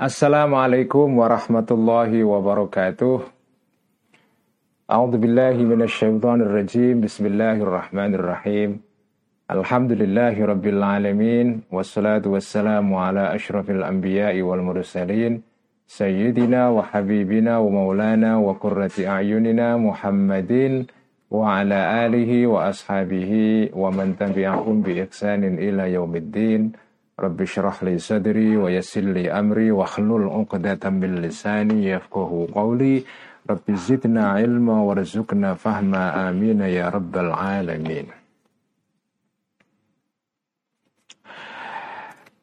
Assalamualaikum warahmatullahi wabarakatuh. A'udzu billahi minasyaitonir rajim. Bismillahirrahmanirrahim. Alhamdulillahi rabbil alamin wassalatu wassalamu ala asyrafil anbiya'i wal mursalin sayyidina wa habibina wa maulana wa qurrati a'yunina Muhammadin wa ala alihi wa ashabihi wa man tabi'ahum bi ihsanin ila yaumiddin. رب اشرح لي صدري ويسر لي أمري واحلل عقدة من لساني يفقه قولي. رب زدنا علما وارزقنا فهما. آمين يا رب العالمين.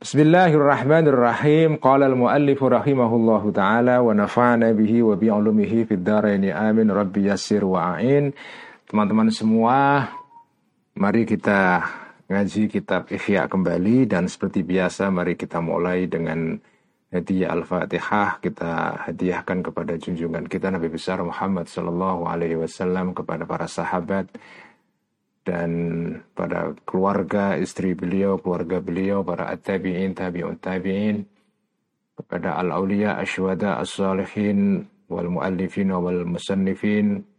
بسم الله الرحمن الرحيم. قال المؤلف رحمه الله تعالى ونفعنا به وبعلومه في الدارين. آمين. رب يسر وأعين. Teman-teman semua mari kita ngaji kitab Ihya kembali dan seperti biasa mari kita mulai dengan hadiah Al-Fatihah. Kita hadiahkan kepada junjungan kita Nabi besar Muhammad sallallahu alaihi wasallam kepada para sahabat dan pada keluarga istri beliau, keluarga beliau, para at-tabi'in, tabi'un tabi'in, kepada al-auliya, asyuhada, as-salihin, wal muallifin wal musannifin, Eh,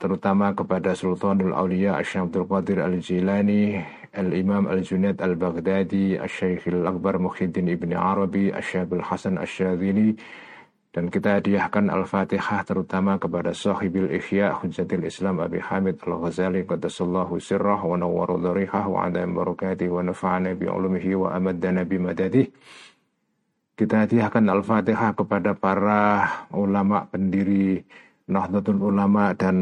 terutama kepada Sultanul Aulia Asyam Abdul Qadir Al-Jilani, Al-Imam Al-Junaid Al-Baghdadi, Asy-Syaikh Al-Akbar Muhyiddin Ibni Arabi, Asyabul Hasan Asyadzili, dan kita hadiahkan Al-Fatihah terutama kepada sahibil Ihya Hujjatil Islam Abi Hamid Al-Ghazali Qaddasallahu sirrah wa nawwaru dharihah wa adam barakati wa nafa'ana bi ulumihi wa amaddana bi madadih kita hadiahkan Al-Fatihah kepada para ulama pendiri Nahdlatul Ulama dan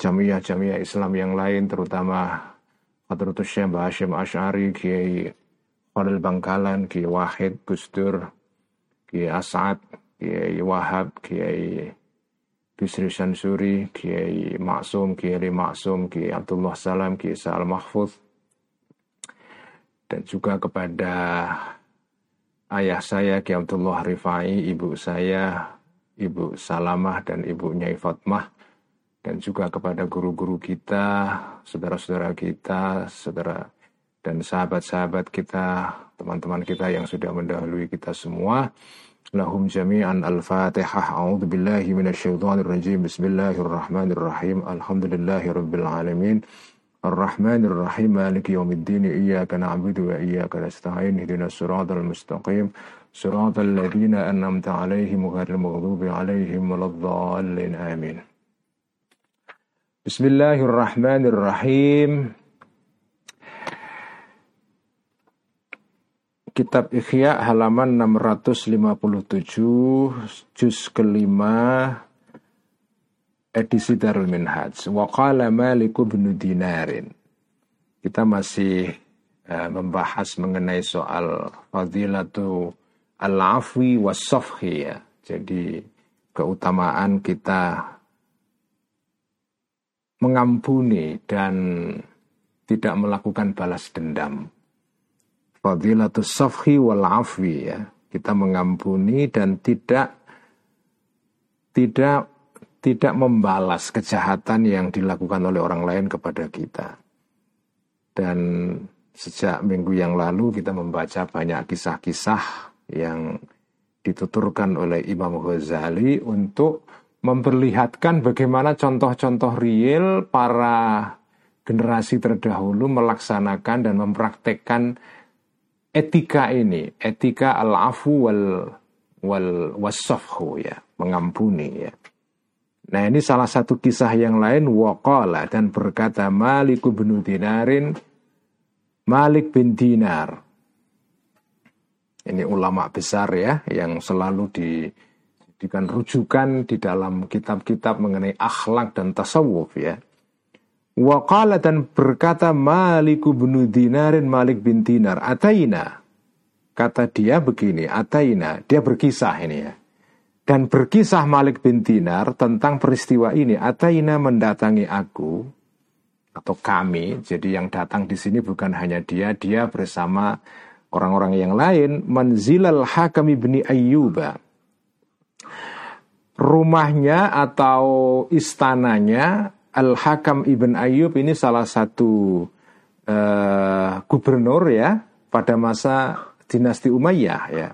jamiah-jamiah Islam yang lain terutama Hadratus Syekh Hashim Ash'ari, Kiai Khalil Bangkalan, Kiai Wahid, Gusdur, Kiai As'ad, Kiai Wahab, Kiai Bisri Shansuri, Kiai Maksum, Kiai Maksum, Kiai Abdullah Salam, Kiai Sa'al Mahfuz, dan juga kepada ayah saya, Kiai Abdullah Rifai, ibu saya, Ibu Salamah dan Ibu Nyai Fatmah dan juga kepada guru-guru kita, saudara-saudara kita, saudara dan sahabat-sahabat kita, teman-teman kita yang sudah mendahului kita semua. Lahum jami'an al-fatihah. A'udhu billahi minasyaitonir rajim. Bismillahirrahmanirrahim. Alhamdulillahi rabbil alamin. الرحمن الرحيم مالك يوم الدين إياك نعبد وإياك نستعين اهدنا الصراط المستقيم صراط الذين أنعمت عليهم غير المغضوب عليهم ولا الضالين آمين بسم الله الرحمن الرحيم Kitab Ikhya halaman 657 juz kelima edisi Darul Minhaj. Wa qala Malik bin Dinarin. Kita masih uh, membahas mengenai soal fadilatu al-afwi was-safhi ya. Jadi keutamaan kita mengampuni dan tidak melakukan balas dendam. Fadilatu safhi wal afwi ya. Kita mengampuni dan tidak tidak tidak membalas kejahatan yang dilakukan oleh orang lain kepada kita. Dan sejak minggu yang lalu kita membaca banyak kisah-kisah yang dituturkan oleh Imam Ghazali untuk memperlihatkan bagaimana contoh-contoh real para generasi terdahulu melaksanakan dan mempraktekkan etika ini, etika al-afu wal wal wasafhu ya, mengampuni ya. Nah ini salah satu kisah yang lain waqala dan berkata Malik bin Dinarin Malik bin Dinar ini ulama besar ya yang selalu dijadikan rujukan di dalam kitab-kitab mengenai akhlak dan tasawuf ya. Waqala dan berkata Malik bin Dinarin Malik bin Dinar Ataina Kata dia begini Ataina Dia berkisah ini ya dan berkisah Malik bin Dinar tentang peristiwa ini. Ataina mendatangi aku atau kami. Jadi yang datang di sini bukan hanya dia, dia bersama orang-orang yang lain. Manzilal Hakam ibni Ayyuba. Rumahnya atau istananya Al-Hakam ibn Ayyub ini salah satu uh, gubernur ya pada masa dinasti Umayyah ya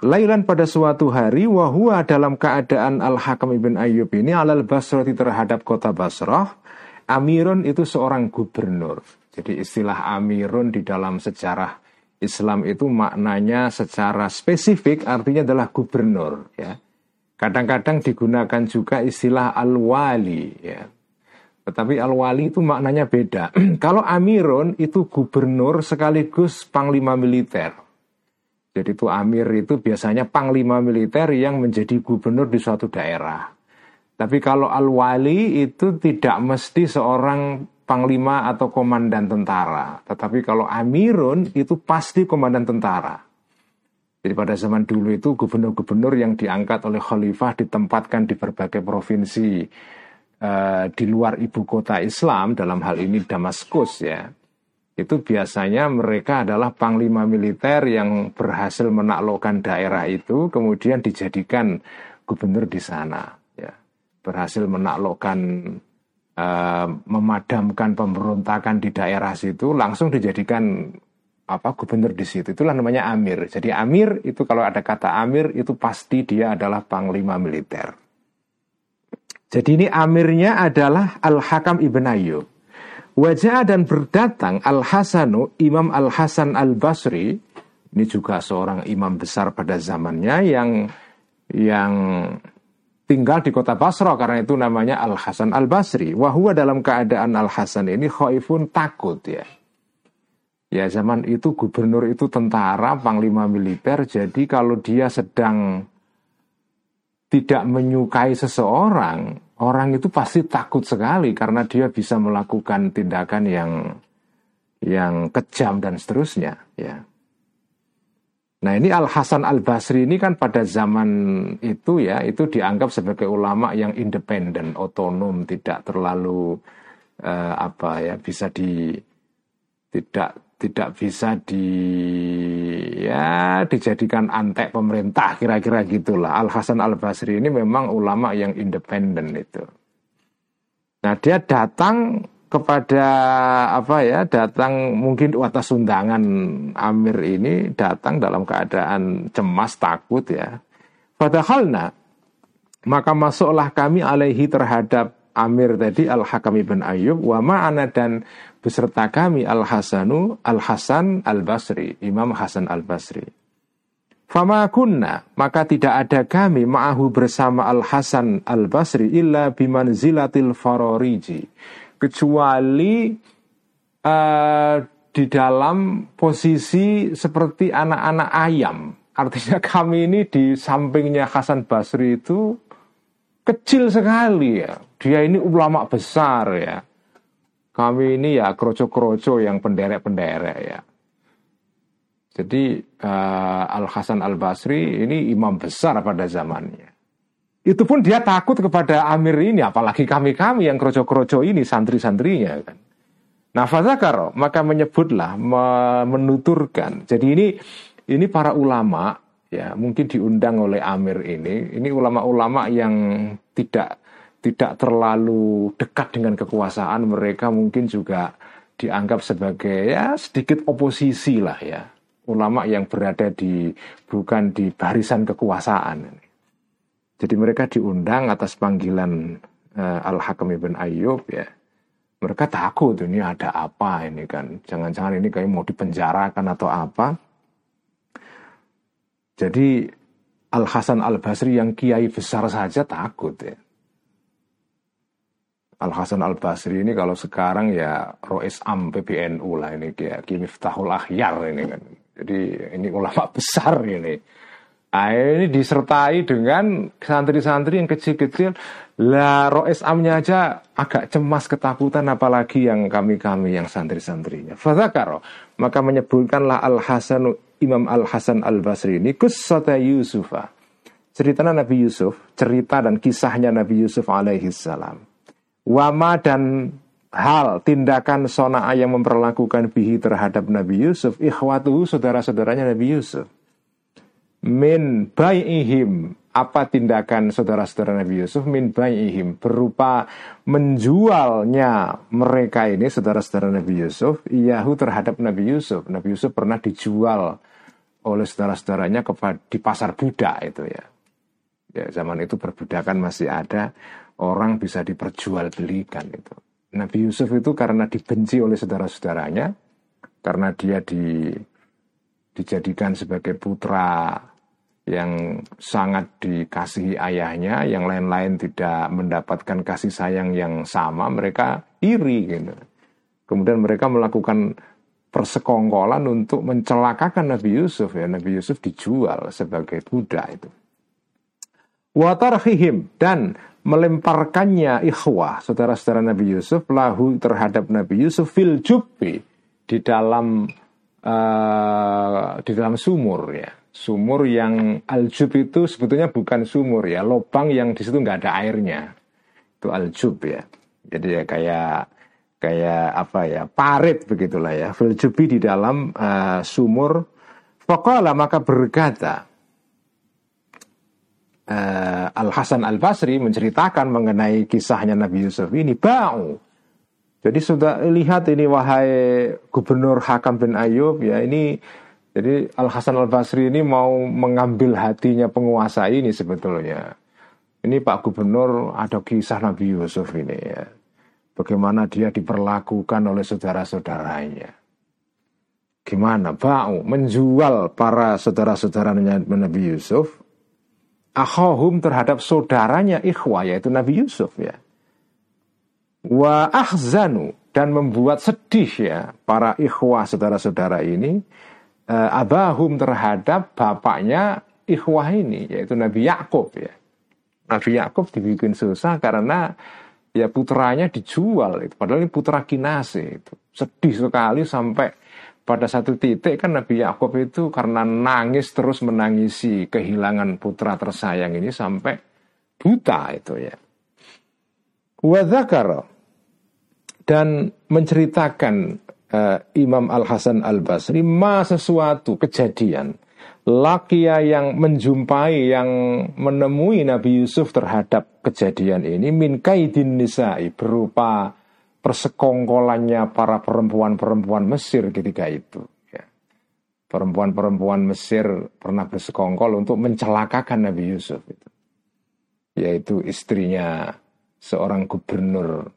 Lailan pada suatu hari wahua dalam keadaan Al-Hakam ibn Ayyub ini alal Basrati terhadap kota Basrah Amirun itu seorang gubernur Jadi istilah Amirun di dalam sejarah Islam itu maknanya secara spesifik artinya adalah gubernur ya Kadang-kadang digunakan juga istilah al-wali ya tetapi al-wali itu maknanya beda. Kalau amirun itu gubernur sekaligus panglima militer. Jadi itu amir itu biasanya panglima militer yang menjadi gubernur di suatu daerah. Tapi kalau al-wali itu tidak mesti seorang panglima atau komandan tentara. Tetapi kalau amirun itu pasti komandan tentara. Jadi pada zaman dulu itu gubernur-gubernur yang diangkat oleh khalifah ditempatkan di berbagai provinsi uh, di luar ibu kota Islam dalam hal ini Damaskus ya itu biasanya mereka adalah panglima militer yang berhasil menaklukkan daerah itu kemudian dijadikan gubernur di sana ya berhasil menaklukkan uh, memadamkan pemberontakan di daerah situ langsung dijadikan apa gubernur di situ. Itulah namanya amir. Jadi amir itu kalau ada kata amir itu pasti dia adalah panglima militer. Jadi ini amirnya adalah Al-Hakam Ibn Ayyub. Wajah dan berdatang Al-Hasanu, Imam Al-Hasan Al-Basri, ini juga seorang imam besar pada zamannya yang yang tinggal di kota Basra karena itu namanya Al Hasan Al Basri. Wahua dalam keadaan Al Hasan ini khaifun takut ya. Ya zaman itu gubernur itu tentara, panglima militer. Jadi kalau dia sedang tidak menyukai seseorang, orang itu pasti takut sekali karena dia bisa melakukan tindakan yang yang kejam dan seterusnya, ya. Nah ini Al Hasan Al Basri ini kan pada zaman itu ya itu dianggap sebagai ulama yang independen, otonom, tidak terlalu uh, apa ya bisa di tidak tidak bisa di ya dijadikan antek pemerintah kira-kira gitulah Al Hasan Al Basri ini memang ulama yang independen itu. Nah dia datang kepada apa ya datang mungkin atas undangan Amir ini datang dalam keadaan cemas takut ya. Padahalna maka masuklah kami alaihi terhadap Amir tadi Al Hakam ibn Ayub wa ma'ana dan beserta kami Al Hasanu Al Hasan Al Basri Imam Hasan Al Basri. Fama kunna maka tidak ada kami ma'ahu bersama Al Hasan Al Basri illa bimanzilatil faroriji kecuali uh, di dalam posisi seperti anak-anak ayam. Artinya kami ini di sampingnya Hasan Basri itu kecil sekali ya. Dia ini ulama besar ya. Kami ini ya kroco-kroco yang penderek-penderek ya. Jadi uh, Al Hasan Al Basri ini imam besar pada zamannya. Itu pun dia takut kepada Amir ini, apalagi kami-kami yang kroco-kroco ini santri-santrinya kan. Nah, fadzakaro, maka menyebutlah, menuturkan. Jadi ini ini para ulama ya mungkin diundang oleh Amir ini ini ulama-ulama yang tidak tidak terlalu dekat dengan kekuasaan mereka mungkin juga dianggap sebagai ya sedikit oposisi lah ya ulama yang berada di bukan di barisan kekuasaan jadi mereka diundang atas panggilan uh, Al Hakam ibn Ayyub ya mereka takut ini ada apa ini kan jangan-jangan ini kayak mau dipenjarakan atau apa jadi Al Hasan Al Basri yang kiai besar saja takut ya. Al Hasan Al Basri ini kalau sekarang ya Rois Am PBNU lah ini kayak Miftahul Akhyar ini kan. Jadi ini ulama besar ini. Ini disertai dengan santri-santri yang kecil-kecil. Lah Rois Amnya aja agak cemas ketakutan apalagi yang kami-kami yang santri-santrinya. Fadzakaro maka menyebutkanlah Al Hasan Imam Al Hasan Al Basri ini kisah Yusuf. Cerita Nabi Yusuf, cerita dan kisahnya Nabi Yusuf alaihi salam. Wama dan hal tindakan sona'a yang memperlakukan bihi terhadap Nabi Yusuf, ikhwatuhu saudara-saudaranya Nabi Yusuf. Min bai'ihim apa tindakan saudara-saudara Nabi Yusuf min bai'ihim berupa menjualnya mereka ini saudara-saudara Nabi Yusuf iyahu terhadap Nabi Yusuf. Nabi Yusuf pernah dijual oleh saudara-saudaranya di pasar budak itu ya. Ya zaman itu perbudakan masih ada, orang bisa diperjualbelikan itu. Nabi Yusuf itu karena dibenci oleh saudara-saudaranya, karena dia di, dijadikan sebagai putra yang sangat dikasihi ayahnya, yang lain-lain tidak mendapatkan kasih sayang yang sama, mereka iri gitu. Kemudian mereka melakukan persekongkolan untuk mencelakakan Nabi Yusuf ya. Nabi Yusuf dijual sebagai budak itu. Watarhihim dan melemparkannya ikhwah saudara-saudara Nabi Yusuf lahu terhadap Nabi Yusuf fil jubbi di dalam uh, di dalam sumur ya sumur yang aljub itu sebetulnya bukan sumur ya. Lubang yang di situ nggak ada airnya. Itu aljub ya. Jadi ya kayak kayak apa ya parit begitulah ya. Fil di dalam uh, sumur. Pokoknya maka berkata uh, Al Hasan Al Basri menceritakan mengenai kisahnya Nabi Yusuf ini bau. Jadi sudah lihat ini wahai Gubernur Hakam bin Ayub ya ini jadi Al Hasan Al Basri ini mau mengambil hatinya penguasa ini sebetulnya. Ini Pak Gubernur ada kisah Nabi Yusuf ini ya bagaimana dia diperlakukan oleh saudara-saudaranya. Gimana? Bau menjual para saudara-saudaranya Nabi Yusuf akhahum terhadap saudaranya ikhwah yaitu Nabi Yusuf ya. Wa ahzanu dan membuat sedih ya para ikhwah saudara-saudara ini uh, abahum terhadap bapaknya ikhwah ini yaitu Nabi Yakub ya. Nabi Yakub dibikin susah karena ya putranya dijual itu. Padahal ini putra kinase itu. Sedih sekali sampai pada satu titik kan Nabi Yakub itu karena nangis terus menangisi kehilangan putra tersayang ini sampai buta itu ya. Wadakar dan menceritakan uh, Imam Al Hasan Al Basri ma sesuatu kejadian Lakia yang menjumpai yang menemui Nabi Yusuf terhadap kejadian ini min kaidin nisa'i berupa persekongkolannya para perempuan-perempuan Mesir ketika itu. Ya. Perempuan-perempuan Mesir pernah bersekongkol untuk mencelakakan Nabi Yusuf itu. Yaitu istrinya seorang gubernur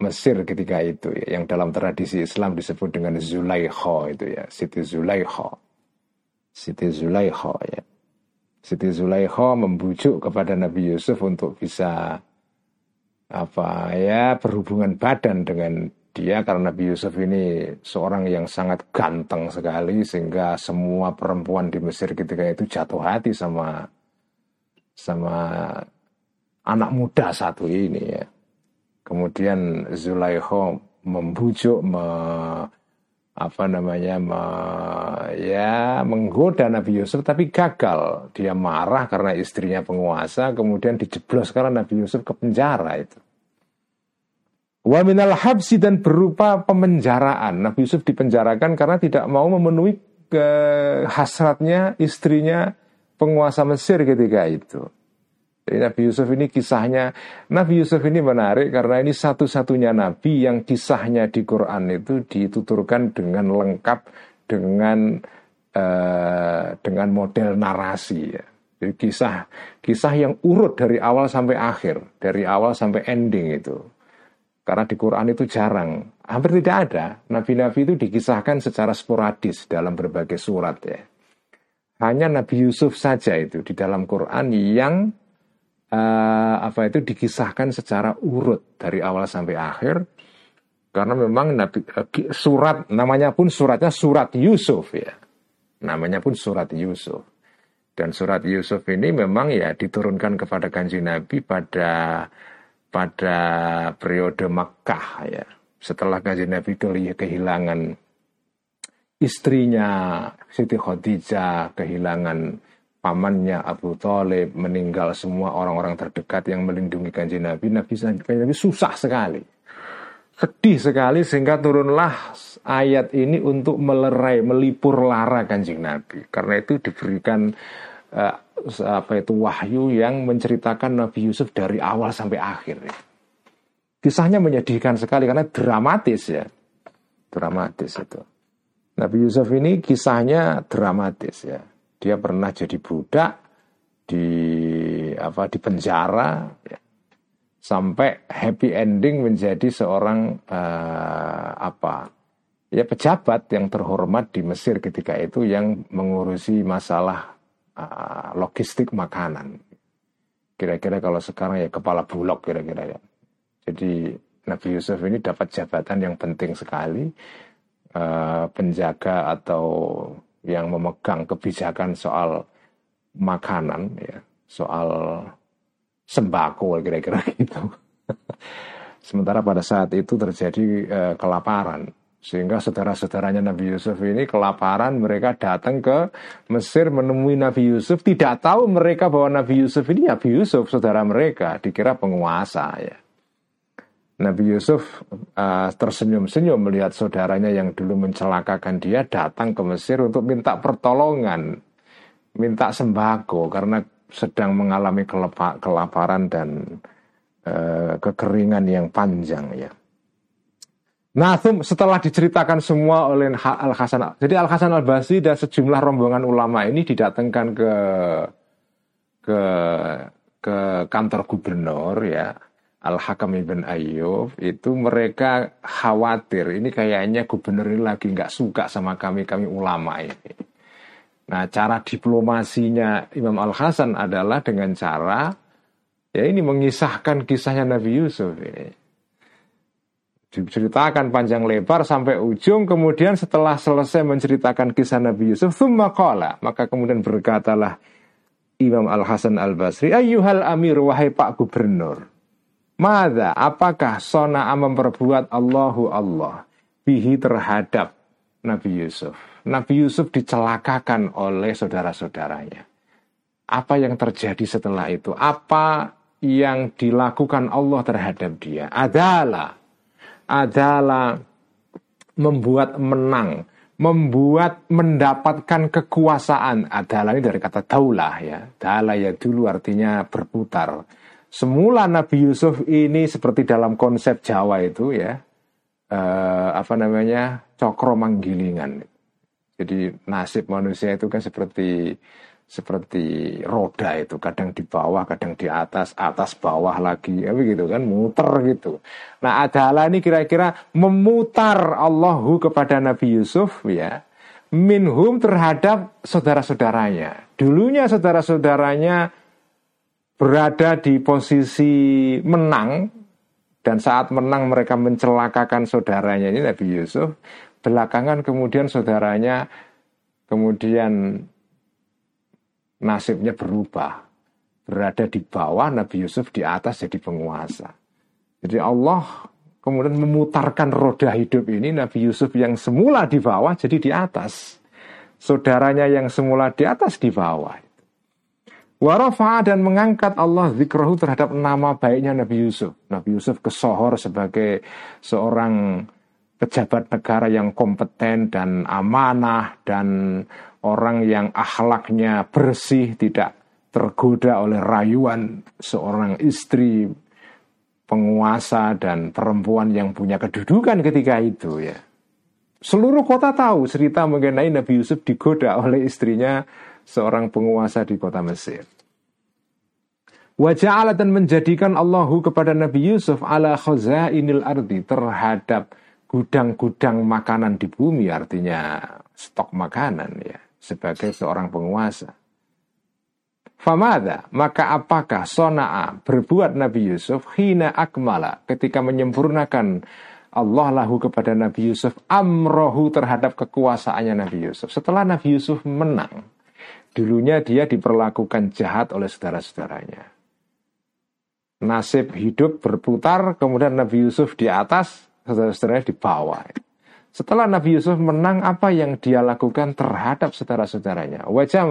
Mesir ketika itu ya, yang dalam tradisi Islam disebut dengan Zulaikha itu ya, Siti Zulaikha. Siti Zulaikha ya. Siti Zulaikha membujuk kepada Nabi Yusuf untuk bisa apa ya berhubungan badan dengan dia karena Nabi Yusuf ini seorang yang sangat ganteng sekali sehingga semua perempuan di Mesir ketika itu jatuh hati sama sama anak muda satu ini ya. Kemudian Zulaikha membujuk me, apa namanya me, ya menggoda Nabi Yusuf tapi gagal. Dia marah karena istrinya penguasa kemudian dijeblos karena Nabi Yusuf ke penjara itu. Wa minal habsi dan berupa pemenjaraan. Nabi Yusuf dipenjarakan karena tidak mau memenuhi ke hasratnya istrinya penguasa Mesir ketika itu jadi Nabi Yusuf ini kisahnya, Nabi Yusuf ini menarik karena ini satu-satunya Nabi yang kisahnya di Quran itu dituturkan dengan lengkap dengan uh, dengan model narasi ya. Jadi kisah kisah yang urut dari awal sampai akhir, dari awal sampai ending itu. Karena di Quran itu jarang, hampir tidak ada. Nabi-nabi itu dikisahkan secara sporadis dalam berbagai surat ya. Hanya Nabi Yusuf saja itu di dalam Quran yang uh, apa itu dikisahkan secara urut dari awal sampai akhir. Karena memang Nabi uh, surat namanya pun suratnya surat Yusuf ya. Namanya pun surat Yusuf. Dan surat Yusuf ini memang ya diturunkan kepada kanji Nabi pada pada periode Makkah ya. Setelah kanji Nabi kehilangan istrinya Siti Khadijah kehilangan pamannya Abu Talib meninggal semua orang-orang terdekat yang melindungi kanji Nabi Nabi Nabi susah sekali. Sedih sekali sehingga turunlah ayat ini untuk melerai melipur lara kanjeng Nabi. Karena itu diberikan uh, apa itu wahyu yang menceritakan Nabi Yusuf dari awal sampai akhir. Kisahnya menyedihkan sekali karena dramatis ya. Dramatis itu. Nabi Yusuf ini kisahnya dramatis ya. Dia pernah jadi budak di apa di penjara ya. sampai happy ending menjadi seorang uh, apa ya pejabat yang terhormat di Mesir ketika itu yang mengurusi masalah uh, logistik makanan. Kira-kira kalau sekarang ya kepala bulog kira-kira ya. Jadi Nabi Yusuf ini dapat jabatan yang penting sekali uh, penjaga atau yang memegang kebijakan soal makanan ya soal sembako kira-kira gitu. Sementara pada saat itu terjadi uh, kelaparan. Sehingga saudara-saudaranya Nabi Yusuf ini kelaparan mereka datang ke Mesir menemui Nabi Yusuf. Tidak tahu mereka bahwa Nabi Yusuf ini Nabi Yusuf saudara mereka dikira penguasa ya Nabi Yusuf uh, tersenyum-senyum melihat saudaranya yang dulu mencelakakan dia datang ke Mesir untuk minta pertolongan, minta sembako karena sedang mengalami kelaparan dan uh, kekeringan yang panjang ya. Nah, setelah diceritakan semua oleh Al Hasan, jadi Al Hasan Al Basri dan sejumlah rombongan ulama ini didatangkan ke ke ke kantor gubernur ya Al-Hakam Ibn Ayyub itu mereka khawatir ini kayaknya gubernur ini lagi nggak suka sama kami kami ulama ini. Nah cara diplomasinya Imam Al Hasan adalah dengan cara ya ini mengisahkan kisahnya Nabi Yusuf ini. Diceritakan panjang lebar sampai ujung kemudian setelah selesai menceritakan kisah Nabi Yusuf qala maka kemudian berkatalah Imam Al Hasan Al Basri ayyuhal amir wahai Pak Gubernur Mada, apakah sona'a memperbuat Allahu Allah bihi terhadap Nabi Yusuf? Nabi Yusuf dicelakakan oleh saudara-saudaranya. Apa yang terjadi setelah itu? Apa yang dilakukan Allah terhadap dia? Adalah adalah membuat menang, membuat mendapatkan kekuasaan. Adalah ini dari kata daulah ya. Daulah ya dulu artinya berputar Semula Nabi Yusuf ini seperti dalam konsep Jawa itu ya, eh, apa namanya cokro manggilingan. Jadi nasib manusia itu kan seperti seperti roda itu. Kadang di bawah kadang di atas atas bawah lagi. Ya begitu kan muter gitu. Nah adalah ini kira-kira memutar Allahu kepada Nabi Yusuf ya minhum terhadap saudara-saudaranya. Dulunya saudara-saudaranya berada di posisi menang dan saat menang mereka mencelakakan saudaranya. Ini Nabi Yusuf. Belakangan kemudian saudaranya kemudian nasibnya berubah. Berada di bawah Nabi Yusuf di atas jadi penguasa. Jadi Allah kemudian memutarkan roda hidup ini Nabi Yusuf yang semula di bawah jadi di atas. Saudaranya yang semula di atas di bawah Warafa dan mengangkat Allah zikrahu terhadap nama baiknya Nabi Yusuf. Nabi Yusuf kesohor sebagai seorang pejabat negara yang kompeten dan amanah dan orang yang akhlaknya bersih, tidak tergoda oleh rayuan seorang istri penguasa dan perempuan yang punya kedudukan ketika itu ya. Seluruh kota tahu cerita mengenai Nabi Yusuf digoda oleh istrinya seorang penguasa di kota Mesir. Wajah dan menjadikan Allahu kepada Nabi Yusuf ala khazainil ardi terhadap gudang-gudang makanan di bumi artinya stok makanan ya sebagai seorang penguasa. Famada, maka apakah sona'a berbuat Nabi Yusuf hina akmala ketika menyempurnakan Allah lahu kepada Nabi Yusuf amrohu terhadap kekuasaannya Nabi Yusuf. Setelah Nabi Yusuf menang, Dulunya dia diperlakukan jahat oleh saudara-saudaranya. Nasib hidup berputar, kemudian Nabi Yusuf di atas, saudara-saudaranya di bawah. Setelah Nabi Yusuf menang, apa yang dia lakukan terhadap saudara-saudaranya? Wajah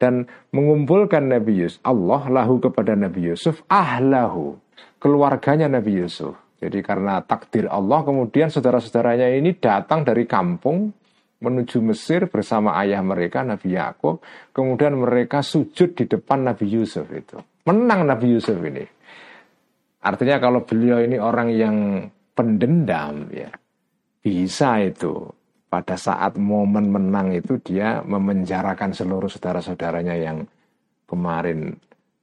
dan mengumpulkan Nabi Yusuf. Allah lahu kepada Nabi Yusuf, ahlahu, keluarganya Nabi Yusuf. Jadi karena takdir Allah, kemudian saudara-saudaranya ini datang dari kampung, menuju Mesir bersama ayah mereka Nabi Yakub. Kemudian mereka sujud di depan Nabi Yusuf itu. Menang Nabi Yusuf ini. Artinya kalau beliau ini orang yang pendendam ya. Bisa itu pada saat momen menang itu dia memenjarakan seluruh saudara-saudaranya yang kemarin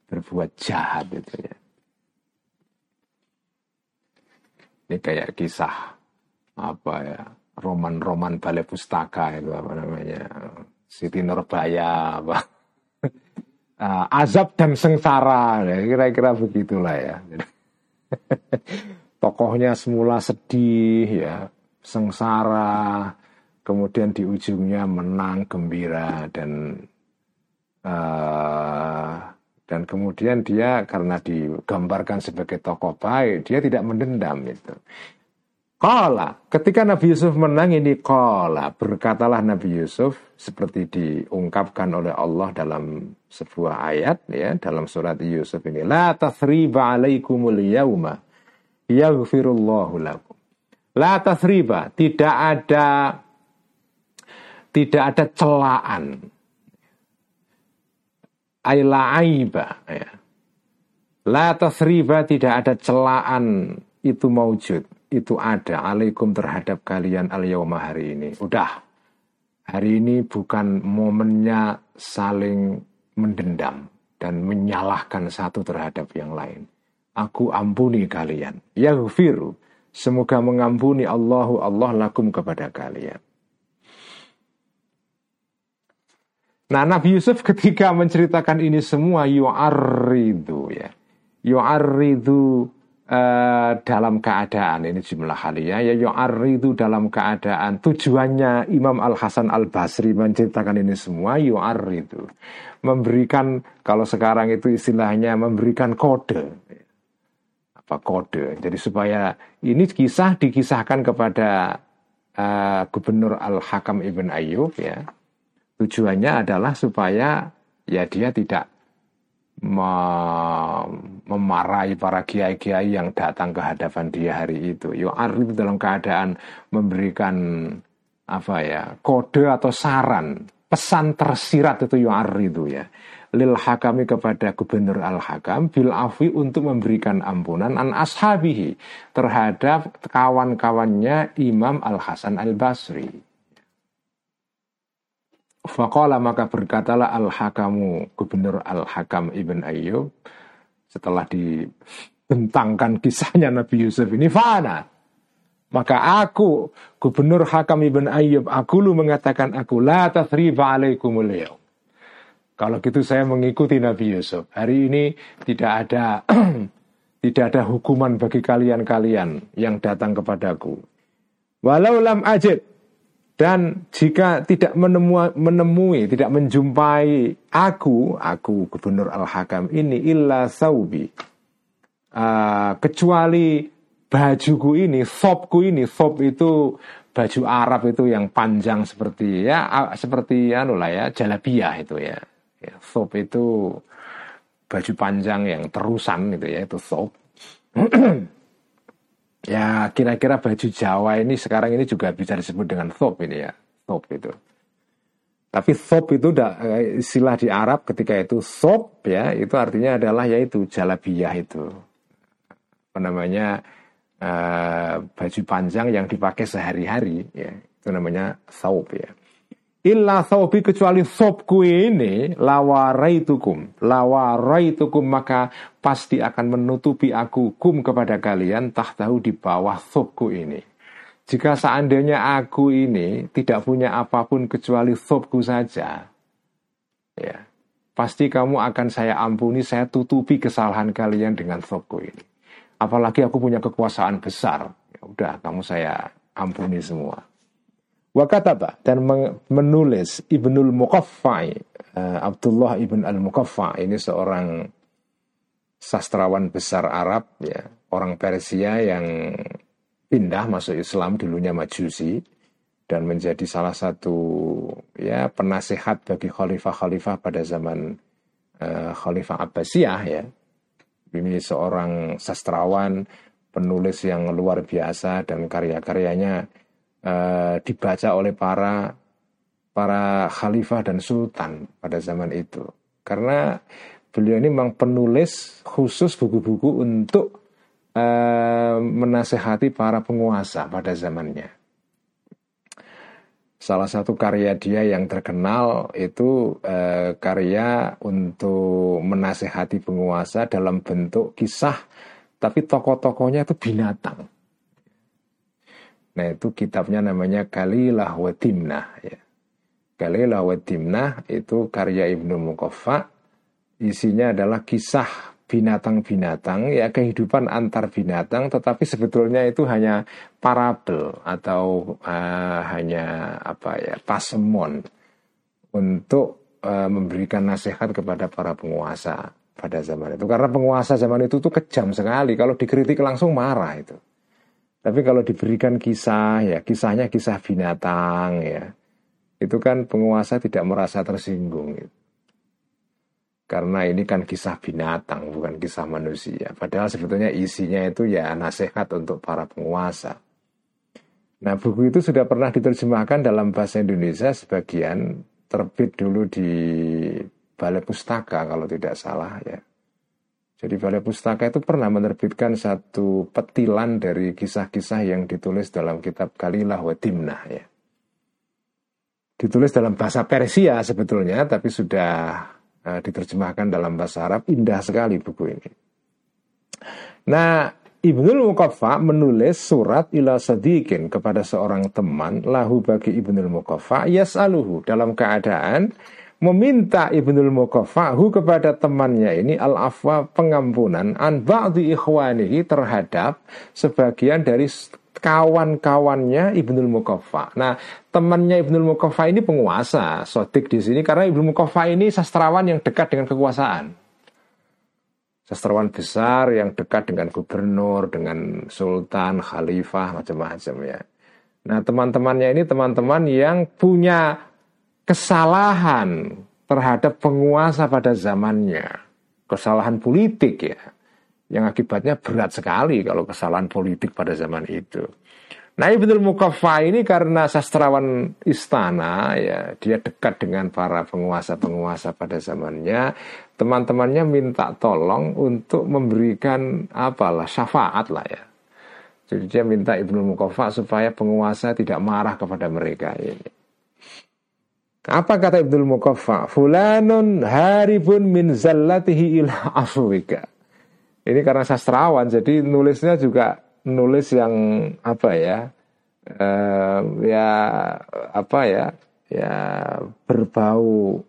berbuat jahat itu ya. Ini kayak kisah apa ya roman-roman balai pustaka itu apa namanya? Siti Nurbaya apa? Uh, azab dan sengsara. Ya, kira-kira begitulah ya. Tokohnya semula sedih ya sengsara kemudian di ujungnya menang gembira dan uh, dan kemudian dia karena digambarkan sebagai tokoh baik dia tidak mendendam itu Kala, ketika Nabi Yusuf menang ini kala, berkatalah Nabi Yusuf seperti diungkapkan oleh Allah dalam sebuah ayat ya dalam surat Yusuf ini la tathriba alaikumul yauma yaghfirullahu lakum. La tathriba, tidak ada tidak ada celaan. Aila aiba ya. La tathriba tidak ada celaan itu maujud itu ada alaikum terhadap kalian al yauma hari ini. Udah. Hari ini bukan momennya saling mendendam dan menyalahkan satu terhadap yang lain. Aku ampuni kalian. Yaghfiru. Semoga mengampuni Allahu Allah lakum kepada kalian. Nah Nabi Yusuf ketika menceritakan ini semua yu'arridu ya. Yu'arridu Uh, dalam keadaan ini jumlah haliyah ya yu'arridu dalam keadaan. Tujuannya Imam Al Hasan Al Basri menceritakan ini semua yu'arridu. Memberikan kalau sekarang itu istilahnya memberikan kode. Apa kode? Jadi supaya ini kisah dikisahkan kepada uh, Gubernur Al Hakam Ibn Ayyub ya. Tujuannya adalah supaya ya dia tidak memarahi para kiai-kiai yang datang ke hadapan dia hari itu. Yu'ar itu dalam keadaan memberikan apa ya kode atau saran pesan tersirat itu yu'ar itu ya lil hakami kepada gubernur al hakam bil afi untuk memberikan ampunan an ashabihi terhadap kawan-kawannya Imam al Hasan al Basri Faqala maka berkatalah Al-Hakamu Gubernur Al-Hakam Ibn Ayyub setelah dibentangkan kisahnya Nabi Yusuf ini fana. Maka aku Gubernur Hakam Ibn Ayyub aku lu mengatakan aku la tathriba alaikumul yaum kalau gitu saya mengikuti Nabi Yusuf. Hari ini tidak ada tidak ada hukuman bagi kalian-kalian yang datang kepadaku. Walau lam ajid dan jika tidak menemui, menemui, tidak menjumpai aku, aku Gubernur Al-Hakam ini illa saubi. Uh, kecuali bajuku ini, sopku ini, sop itu baju Arab itu yang panjang seperti ya seperti anu lah ya jalabiyah itu ya. ya sop itu baju panjang yang terusan itu ya itu sop. ya kira-kira baju Jawa ini sekarang ini juga bisa disebut dengan thop ini ya thop itu. Tapi thop itu eh, istilah di Arab ketika itu thop ya itu artinya adalah yaitu jalabiyah itu. Apa namanya uh, baju panjang yang dipakai sehari-hari ya itu namanya thop ya Illa thawbi kecuali thawbku ini lawaraitukum. Lawaraitukum maka pasti akan menutupi aku kum kepada kalian tahtahu di bawah thawbku ini. Jika seandainya aku ini tidak punya apa pun kecuali thawbku saja. Ya. Pasti kamu akan saya ampuni, saya tutupi kesalahan kalian dengan thawbku ini. Apalagi aku punya kekuasaan besar. Ya udah, kamu saya ampuni semua. Wakataba dan menulis Ibnul Muqaffai uh, Abdullah Ibn Al-Muqaffa ini seorang sastrawan besar Arab ya. Orang Persia yang pindah masuk Islam dulunya Majusi dan menjadi salah satu ya penasehat bagi khalifah-khalifah pada zaman uh, Khalifah Abbasiyah ya. Ini seorang sastrawan penulis yang luar biasa dan karya-karyanya uh, dibaca oleh para para khalifah dan sultan pada zaman itu. Karena beliau ini memang penulis khusus buku-buku untuk uh, menasehati para penguasa pada zamannya. Salah satu karya dia yang terkenal itu eh, karya untuk menasehati penguasa dalam bentuk kisah, tapi tokoh-tokohnya itu binatang. Nah itu kitabnya namanya Kalilah wa Timnah. Ya. Kalilah wa Timnah itu karya Ibnu Mukoffa. Isinya adalah kisah binatang-binatang ya kehidupan antar binatang tetapi sebetulnya itu hanya parabel atau uh, hanya apa ya pasemon untuk uh, memberikan nasihat kepada para penguasa pada zaman itu karena penguasa zaman itu tuh kejam sekali kalau dikritik langsung marah itu tapi kalau diberikan kisah ya kisahnya kisah binatang ya. Itu kan penguasa tidak merasa tersinggung gitu karena ini kan kisah binatang bukan kisah manusia. Padahal sebetulnya isinya itu ya nasihat untuk para penguasa. Nah buku itu sudah pernah diterjemahkan dalam bahasa Indonesia sebagian terbit dulu di Balai Pustaka kalau tidak salah ya jadi Balai Pustaka itu pernah menerbitkan satu petilan dari kisah-kisah yang ditulis dalam kitab Kalilah wa Timnah ya. Ditulis dalam bahasa Persia sebetulnya tapi sudah uh, diterjemahkan dalam bahasa Arab. Indah sekali buku ini. Nah, Ibnul Muqaffa menulis surat ila sadiqin kepada seorang teman lahu bagi Ibnul Muqaffa yas'aluhu. Dalam keadaan meminta Ibnul Muqaffahu kepada temannya ini al-afwa pengampunan an ba'di ikhwanihi terhadap sebagian dari kawan-kawannya Ibnul Mukaffa. Nah, temannya Ibnul Mukaffa ini penguasa, sodik di sini karena Ibnul Mukaffa ini sastrawan yang dekat dengan kekuasaan. Sastrawan besar yang dekat dengan gubernur, dengan sultan, khalifah, macam-macam ya. Nah, teman-temannya ini teman-teman yang punya kesalahan terhadap penguasa pada zamannya. Kesalahan politik ya yang akibatnya berat sekali kalau kesalahan politik pada zaman itu. Nah Ibnul Mukaffa ini karena sastrawan istana ya dia dekat dengan para penguasa-penguasa pada zamannya teman-temannya minta tolong untuk memberikan apalah syafaat lah ya jadi dia minta Ibnu Mukaffa supaya penguasa tidak marah kepada mereka ini apa kata Ibnu Mukaffa fulanun haribun min zallatihi ila afwika ini karena sastrawan jadi nulisnya juga nulis yang apa ya? Uh, ya apa ya? Ya berbau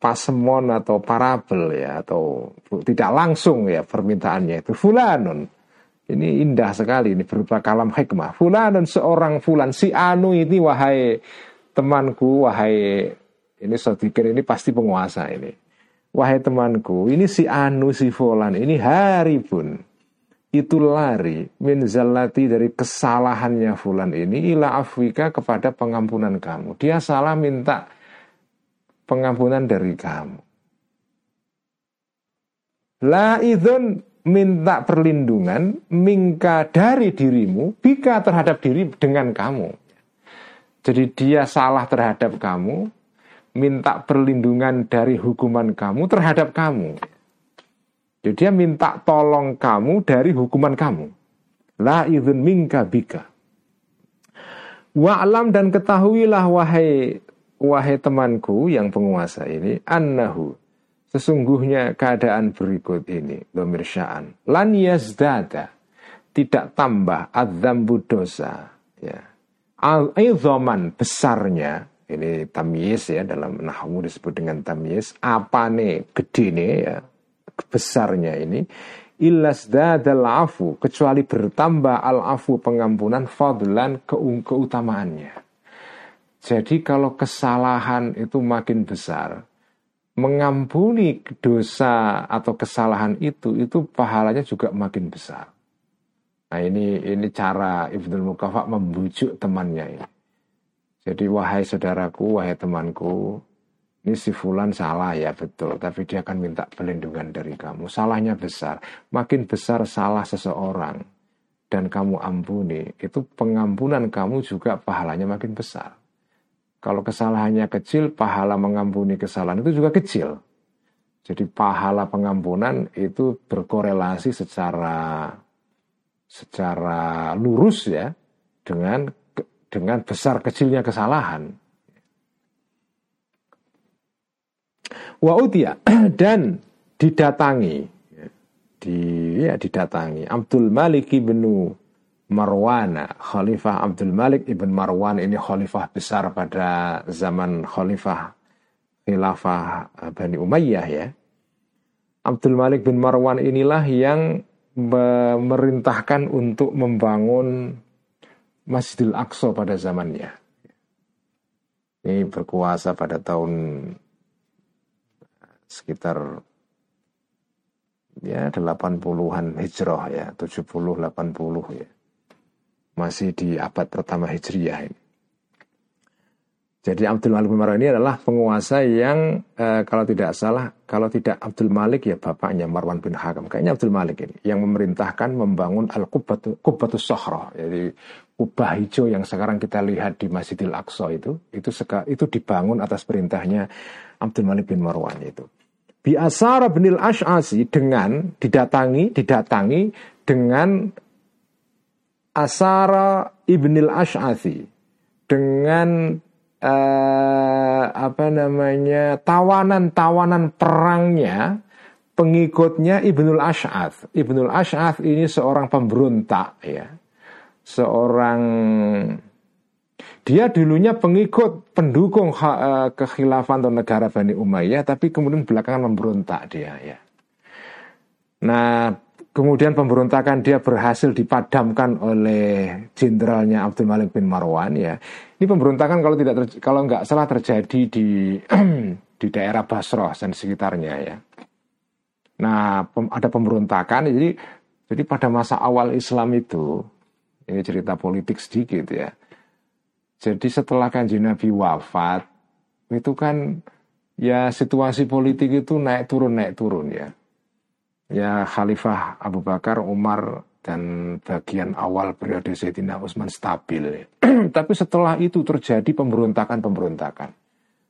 pasemon atau parabel ya atau tidak langsung ya permintaannya itu. Fulanun. Ini indah sekali ini berupa kalam hikmah. Fulanun seorang fulan si anu ini wahai temanku wahai ini pikir ini pasti penguasa ini Wahai temanku, ini si Anu si Fulan ini hari pun itu lari min zallati dari kesalahannya Fulan ini ila afwika kepada pengampunan kamu. Dia salah minta pengampunan dari kamu. La idun minta perlindungan mingka dari dirimu bika terhadap diri dengan kamu. Jadi dia salah terhadap kamu, minta perlindungan dari hukuman kamu terhadap kamu. Jadi dia minta tolong kamu dari hukuman kamu. La idun minka bika. Wa'lam dan ketahuilah wahai wahai temanku yang penguasa ini annahu sesungguhnya keadaan berikut ini domir sya'an lan yazdada tidak tambah adzambu dosa ya al besarnya ini tamyiz ya dalam nahwu disebut dengan tamyiz apa nih? Gede nih ya besarnya ini. Ilas dadal afu kecuali bertambah al afu pengampunan fadlan keutamaannya. Jadi kalau kesalahan itu makin besar mengampuni dosa atau kesalahan itu itu pahalanya juga makin besar nah ini ini cara Ibnu Mukafa membujuk temannya ini jadi wahai saudaraku, wahai temanku, ini si Fulan salah ya betul, tapi dia akan minta pelindungan dari kamu. Salahnya besar, makin besar salah seseorang dan kamu ampuni, itu pengampunan kamu juga pahalanya makin besar. Kalau kesalahannya kecil, pahala mengampuni kesalahan itu juga kecil. Jadi pahala pengampunan itu berkorelasi secara secara lurus ya dengan dengan besar kecilnya kesalahan. Wa utia dan didatangi di ya didatangi Abdul Malik ibnu Marwan, Khalifah Abdul Malik ibn Marwan ini khalifah besar pada zaman khalifah khilafah Bani Umayyah ya Abdul Malik bin Marwan inilah yang memerintahkan untuk membangun Masjidil Aqsa pada zamannya. Ini berkuasa pada tahun sekitar ya 80-an Hijrah ya, 70 80 ya. Masih di abad pertama Hijriah ini. Jadi Abdul Malik bin Marwan ini adalah penguasa yang eh, kalau tidak salah, kalau tidak Abdul Malik ya bapaknya Marwan bin Hakam. Kayaknya Abdul Malik ini yang memerintahkan membangun Al-Qubbatu Qubbatus Sohro. Jadi kubah hijau yang sekarang kita lihat di Masjidil Aqsa itu, itu itu dibangun atas perintahnya Abdul Malik bin Marwan itu. Biasara bin Ash'asi dengan didatangi, didatangi dengan Asara ibnil Ash'asi dengan eh, apa namanya tawanan-tawanan perangnya pengikutnya Ibnul Ash'ath. Ibnul Ash'ath ini seorang pemberontak ya. Seorang dia dulunya pengikut pendukung uh, kekhilafan atau negara Bani Umayyah tapi kemudian belakangan memberontak dia ya. Nah, Kemudian pemberontakan dia berhasil dipadamkan oleh jenderalnya Abdul Malik bin Marwan ya. Ini pemberontakan kalau tidak kalau nggak salah terjadi di di daerah Basrah dan sekitarnya ya. Nah, pem, ada pemberontakan jadi jadi pada masa awal Islam itu ini cerita politik sedikit ya. Jadi setelah kanji Nabi wafat itu kan ya situasi politik itu naik turun naik turun ya ya Khalifah Abu Bakar, Umar dan bagian awal periode Sayyidina Utsman stabil. Tapi setelah itu terjadi pemberontakan-pemberontakan.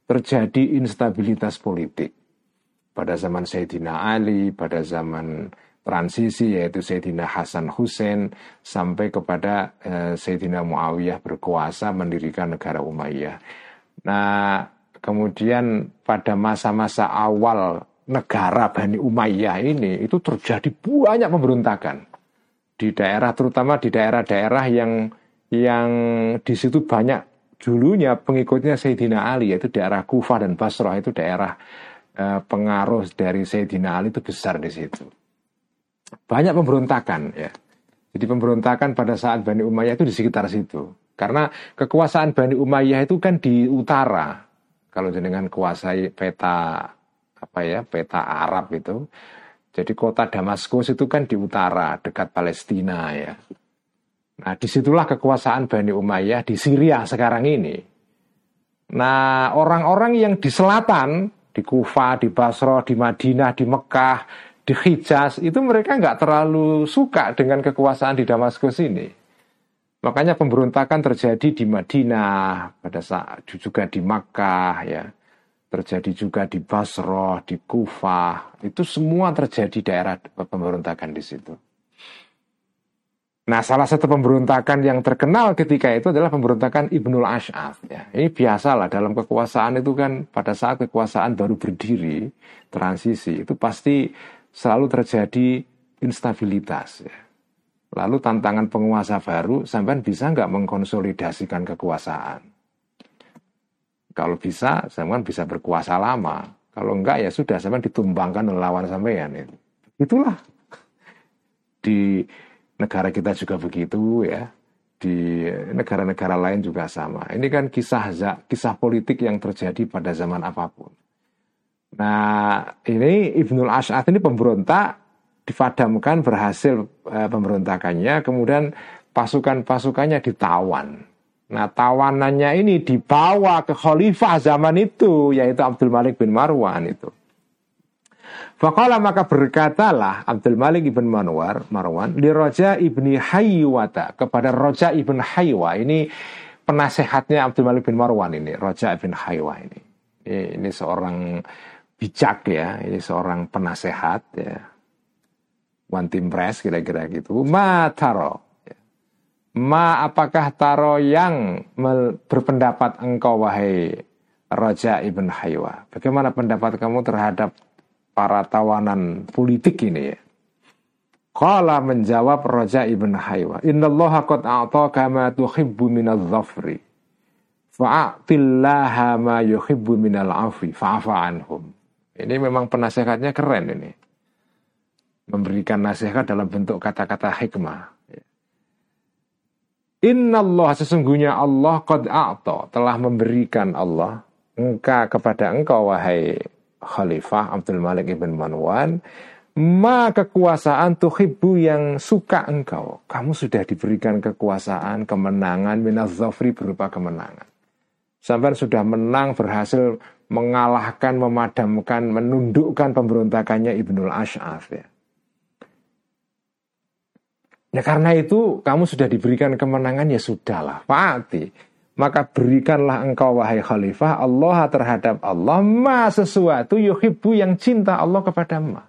Terjadi instabilitas politik. Pada zaman Sayyidina Ali, pada zaman transisi yaitu Sayyidina Hasan Hussein sampai kepada eh, Sayyidina Muawiyah berkuasa mendirikan negara Umayyah. Nah, kemudian pada masa-masa awal negara Bani Umayyah ini itu terjadi banyak pemberontakan di daerah terutama di daerah-daerah yang yang di situ banyak dulunya pengikutnya Sayyidina Ali yaitu daerah Kufah dan Basrah itu daerah eh, pengaruh dari Sayyidina Ali itu besar di situ. Banyak pemberontakan ya. Jadi pemberontakan pada saat Bani Umayyah itu di sekitar situ. Karena kekuasaan Bani Umayyah itu kan di utara. Kalau dengan kuasai peta apa ya peta Arab itu. Jadi kota Damaskus itu kan di utara dekat Palestina ya. Nah di situlah kekuasaan Bani Umayyah di Syria sekarang ini. Nah orang-orang yang di selatan di Kufa, di Basra, di Madinah, di Mekah, di Hijaz itu mereka nggak terlalu suka dengan kekuasaan di Damaskus ini. Makanya pemberontakan terjadi di Madinah pada saat juga di Makkah ya terjadi juga di Basroh, di Kufah, itu semua terjadi daerah pemberontakan di situ. Nah, salah satu pemberontakan yang terkenal ketika itu adalah pemberontakan Ibnul Ash'af. Ya. Ini biasalah dalam kekuasaan itu kan pada saat kekuasaan baru berdiri, transisi, itu pasti selalu terjadi instabilitas. Ya. Lalu tantangan penguasa baru, sampai bisa nggak mengkonsolidasikan kekuasaan? Kalau bisa, sampean bisa berkuasa lama. Kalau enggak ya sudah, sampean ditumbangkan oleh lawan sampean. Itu. Itulah di negara kita juga begitu ya. Di negara-negara lain juga sama. Ini kan kisah kisah politik yang terjadi pada zaman apa pun. Nah, ini Ibnul Ash'ad ini pemberontak difadamkan berhasil e, pemberontakannya, kemudian pasukan-pasukannya ditawan Nah tawanannya ini dibawa ke khalifah zaman itu yaitu Abdul Malik bin Marwan itu. Fakala maka berkatalah Abdul Malik bin Marwan, Marwan di Roja ibni Haywata kepada Roja ibn Haywa ini penasehatnya Abdul Malik bin Marwan ini Roja ibn Haywa ini. ini ini seorang bijak ya ini seorang penasehat ya one team press kira-kira gitu mataro Ma apakah taro yang berpendapat engkau wahai Raja Ibn Haywa. Bagaimana pendapat kamu terhadap para tawanan politik ini ya? Kala menjawab Raja Ibn Haywa, Innallaha qad a'taka ma tuhibbu minal dhafri. Fa'atillaha ma yuhibbu minal afi fa'afa anhum. Ini memang penasehatnya keren ini. Memberikan nasihat dalam bentuk kata-kata hikmah. Inna Allah sesungguhnya Allah qad a'ta telah memberikan Allah engkau kepada engkau wahai Khalifah Abdul Malik ibn Manwan ma kekuasaan tuhibbu yang suka engkau. Kamu sudah diberikan kekuasaan, kemenangan, minazafri berupa kemenangan. Sampai sudah menang, berhasil mengalahkan, memadamkan, menundukkan pemberontakannya Ibnul Ash'af ya. Ya karena itu kamu sudah diberikan kemenangan ya sudahlah, Fa'ati. Maka berikanlah engkau wahai khalifah Allah terhadap Allah ma sesuatu yuhibbu yang cinta Allah kepada ma.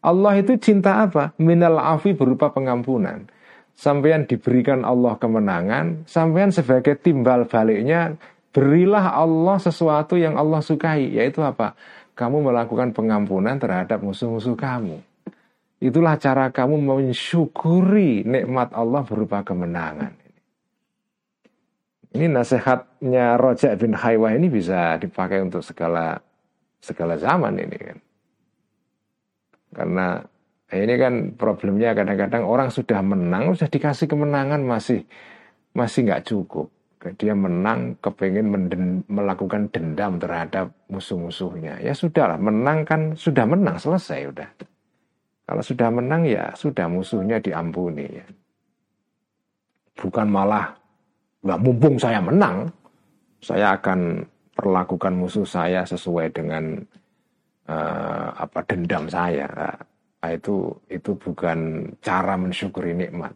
Allah itu cinta apa? Minal afi berupa pengampunan. Sampean diberikan Allah kemenangan, sampean sebagai timbal baliknya berilah Allah sesuatu yang Allah sukai, yaitu apa? Kamu melakukan pengampunan terhadap musuh-musuh kamu. Itulah cara kamu mensyukuri nikmat Allah berupa kemenangan. Ini nasihatnya Roja bin Haywa ini bisa dipakai untuk segala segala zaman ini kan. Karena ini kan problemnya kadang-kadang orang sudah menang, sudah dikasih kemenangan masih masih nggak cukup. Dia menang, kepengen menden, melakukan dendam terhadap musuh-musuhnya. Ya sudahlah, menang kan sudah menang, selesai udah. Kalau sudah menang ya sudah musuhnya diampuni. Bukan malah nggak mumpung saya menang, saya akan perlakukan musuh saya sesuai dengan uh, apa dendam saya. Nah, itu itu bukan cara mensyukuri nikmat.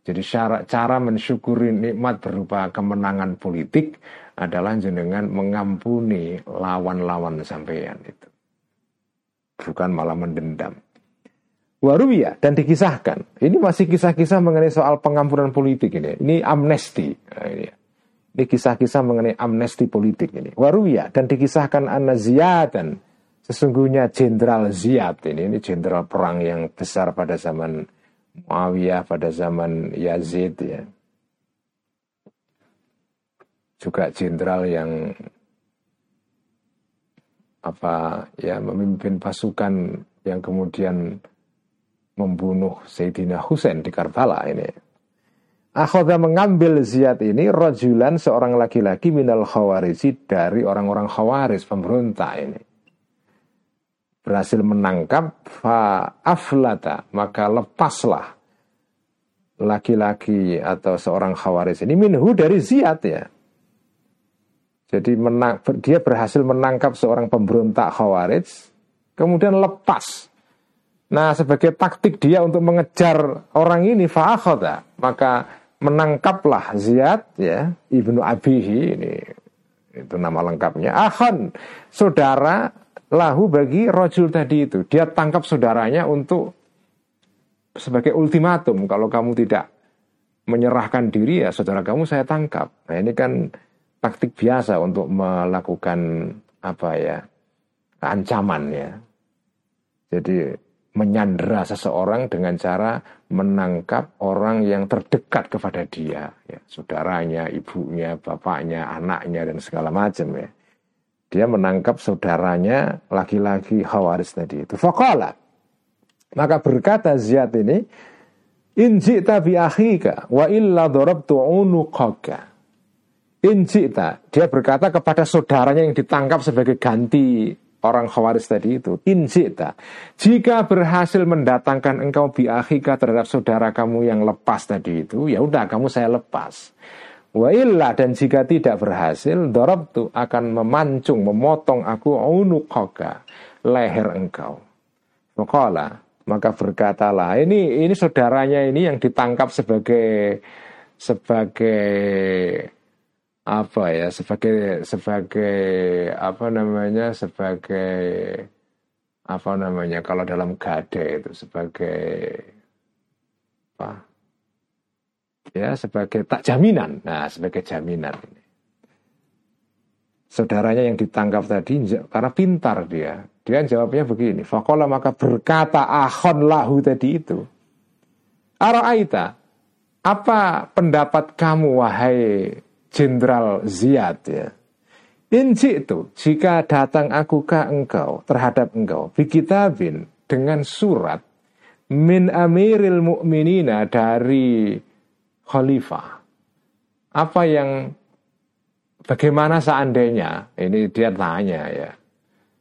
Jadi cara cara mensyukuri nikmat berupa kemenangan politik adalah jenengan mengampuni lawan-lawan sampeyan itu. Bukan malah mendendam. Waruya dan dikisahkan. Ini masih kisah-kisah mengenai soal pengampunan politik ini. Ini amnesti. Nah, ini, kisah-kisah mengenai amnesti politik ini. Waruya dan dikisahkan dan Sesungguhnya Jenderal Ziyad ini, ini jenderal perang yang besar pada zaman Muawiyah, pada zaman Yazid ya. Juga jenderal yang apa ya memimpin pasukan yang kemudian membunuh Sayyidina Husain di Karbala ini. Akhoda mengambil Ziyad ini rojulan seorang laki-laki minal khawariji dari orang-orang khawaris pemberontak ini berhasil menangkap fa aflata maka lepaslah laki-laki atau seorang khawaris ini minhu dari Ziyad ya. Jadi menang, dia berhasil menangkap seorang pemberontak khawarij, kemudian lepas. Nah, sebagai taktik dia untuk mengejar orang ini fa'akhoda, maka menangkaplah Ziyad ya, Ibnu Abihi ini itu nama lengkapnya. Ahon, saudara lahu bagi rojul tadi itu. Dia tangkap saudaranya untuk sebagai ultimatum. Kalau kamu tidak menyerahkan diri ya saudara kamu saya tangkap. Nah ini kan taktik biasa untuk melakukan apa ya ancaman ya. Jadi menyandera seseorang dengan cara menangkap orang yang terdekat kepada dia, ya, saudaranya, ibunya, bapaknya, anaknya dan segala macam ya dia menangkap saudaranya laki-laki Khawaris tadi itu. Faqala. Maka berkata Ziyad ini, Injita bi akhika wa illa darabtu unuqaka. Injita, dia berkata kepada saudaranya yang ditangkap sebagai ganti orang Khawaris tadi itu. Injita, jika berhasil mendatangkan engkau bi akhika terhadap saudara kamu yang lepas tadi itu, ya udah kamu saya lepas. Wa dan jika tidak berhasil, tu akan memancung, memotong aku unuqaka, leher engkau. Maka maka berkatalah, ini ini saudaranya ini yang ditangkap sebagai sebagai apa ya, sebagai sebagai apa namanya, sebagai apa namanya kalau dalam gade itu sebagai apa ya sebagai tak jaminan. Nah, sebagai jaminan ini. saudaranya yang ditangkap tadi karena pintar dia. Dia jawabnya begini, fakola maka berkata ahon lahu tadi itu. Araita, apa pendapat kamu wahai Jenderal Ziyad ya? Inji itu, jika datang aku ke engkau, terhadap engkau, bikitabin dengan surat min amiril mu'minina dari khalifah. Apa yang bagaimana seandainya ini dia tanya ya.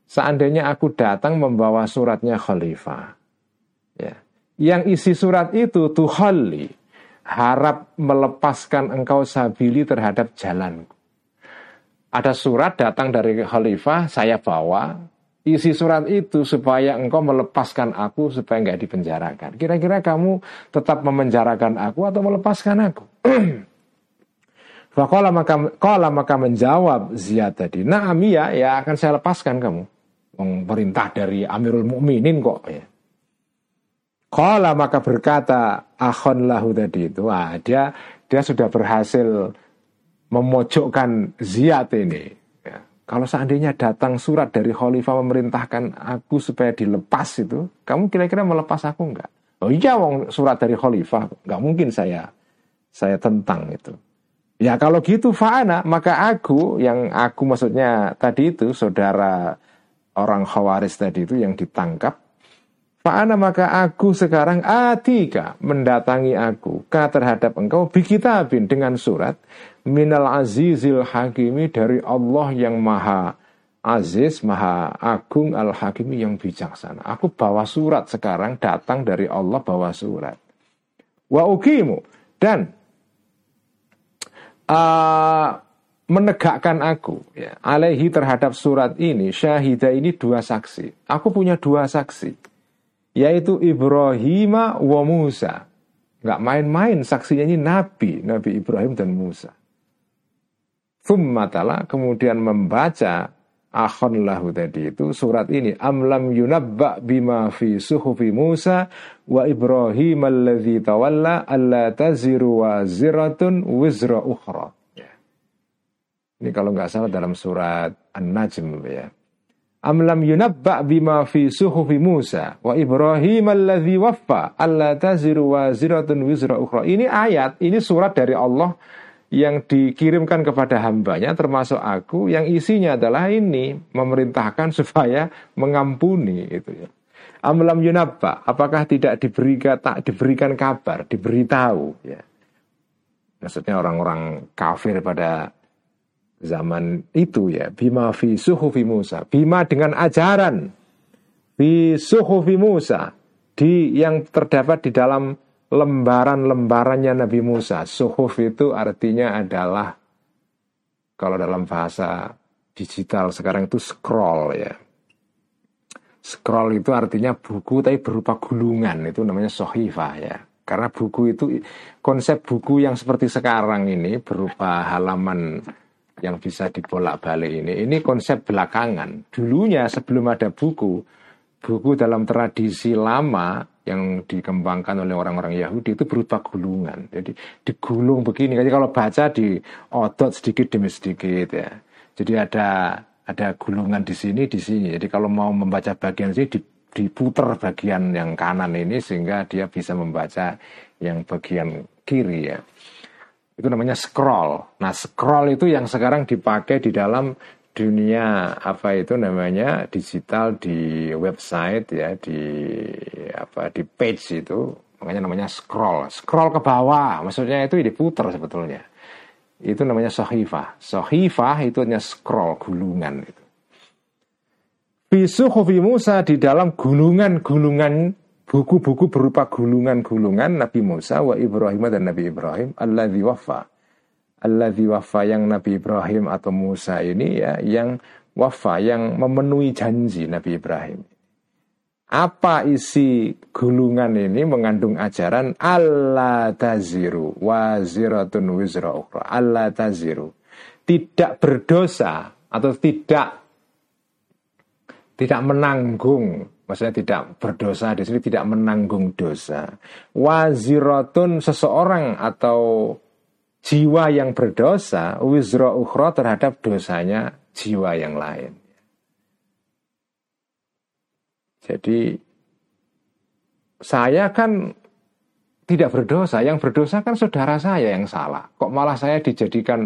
Seandainya aku datang membawa suratnya khalifah. Ya. Yang isi surat itu tuhali harap melepaskan engkau sabili terhadap jalanku. Ada surat datang dari khalifah, saya bawa, isi surat itu supaya engkau melepaskan aku supaya nggak dipenjarakan. Kira-kira kamu tetap memenjarakan aku atau melepaskan aku? Fakola maka kola maka menjawab Ziyad tadi, nah ya, ya akan saya lepaskan kamu. Perintah dari Amirul Mukminin kok ya. Kola maka berkata akhon lahu tadi itu, wah dia dia sudah berhasil memojokkan Ziyad ini kalau seandainya datang surat dari khalifah memerintahkan aku supaya dilepas itu, kamu kira-kira melepas aku enggak? Oh iya, wong surat dari khalifah, enggak mungkin saya saya tentang itu. Ya kalau gitu fa'ana, maka aku yang aku maksudnya tadi itu saudara orang khawaris tadi itu yang ditangkap Fa'ana maka aku sekarang atika mendatangi aku ka terhadap engkau bikitabin dengan surat minal azizil hakimi dari Allah yang maha aziz, maha agung al hakimi yang bijaksana. Aku bawa surat sekarang datang dari Allah bawa surat. Wa ukimu dan uh, menegakkan aku ya, alaihi terhadap surat ini syahida ini dua saksi. Aku punya dua saksi yaitu Ibrahim wa Musa. Nggak main-main saksinya ini Nabi, Nabi Ibrahim dan Musa. Thummatala kemudian membaca akhon lahu tadi itu surat ini amlam yunabba bima fi suhufi Musa wa Ibrahim alladhi tawalla alla taziru wa ziratun wizra ukhra. Ya. Ini kalau nggak salah dalam surat An-Najm ya. Amlam yunabba bima fi suhufi Musa wa Ibrahim alladhi waffa alla taziru wa ziratun wizra ukhra. Ini ayat, ini surat dari Allah yang dikirimkan kepada hambanya termasuk aku yang isinya adalah ini memerintahkan supaya mengampuni itu ya. Amlam yunabba, apakah tidak diberikan tak diberikan kabar, diberitahu ya. Maksudnya orang-orang kafir pada zaman itu ya. Bima fi suhufi Musa. Bima dengan ajaran. Fi suhufi Musa. Di yang terdapat di dalam lembaran-lembarannya Nabi Musa. Suhuf itu artinya adalah kalau dalam bahasa digital sekarang itu scroll ya. Scroll itu artinya buku tapi berupa gulungan. Itu namanya sohifah ya. Karena buku itu konsep buku yang seperti sekarang ini berupa halaman yang bisa dibolak-balik ini. Ini konsep belakangan. Dulunya sebelum ada buku, buku dalam tradisi lama yang dikembangkan oleh orang-orang Yahudi itu berupa gulungan. Jadi digulung begini. Jadi kalau baca di otot sedikit demi sedikit ya. Jadi ada ada gulungan di sini di sini. Jadi kalau mau membaca bagian sini diputar bagian yang kanan ini sehingga dia bisa membaca yang bagian kiri ya itu namanya scroll. Nah, scroll itu yang sekarang dipakai di dalam dunia apa itu namanya digital di website ya di apa di page itu. Makanya namanya scroll. Scroll ke bawah. Maksudnya itu diputar sebetulnya. Itu namanya sohifah. Sohifah itu hanya scroll gulungan itu. Bisuhufi Musa di dalam gulungan-gulungan buku-buku berupa gulungan-gulungan Nabi Musa wa Ibrahim dan Nabi Ibrahim alladzi wafa. Alladzi wafa yang Nabi Ibrahim atau Musa ini ya yang wafa yang memenuhi janji Nabi Ibrahim. Apa isi gulungan ini mengandung ajaran Allah taziru waziratun wizra ukhra. Allah taziru. Tidak berdosa atau tidak tidak menanggung maksudnya tidak berdosa di sini tidak menanggung dosa. Wazirotun seseorang atau jiwa yang berdosa wizro ukhro terhadap dosanya jiwa yang lain. Jadi saya kan tidak berdosa, yang berdosa kan saudara saya yang salah. Kok malah saya dijadikan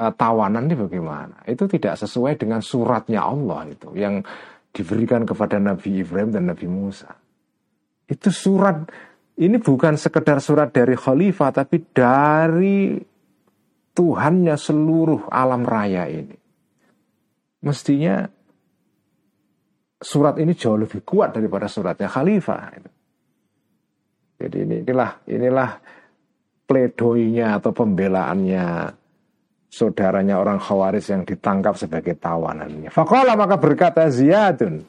uh, tawanan ini bagaimana? Itu tidak sesuai dengan suratnya Allah itu yang diberikan kepada Nabi Ibrahim dan Nabi Musa. Itu surat ini bukan sekedar surat dari khalifah tapi dari Tuhannya seluruh alam raya ini. Mestinya surat ini jauh lebih kuat daripada suratnya khalifah. Jadi ini, inilah inilah pledoinya atau pembelaannya saudaranya orang Khawaris yang ditangkap sebagai tawanannya. Fakola maka berkata Ziyadun,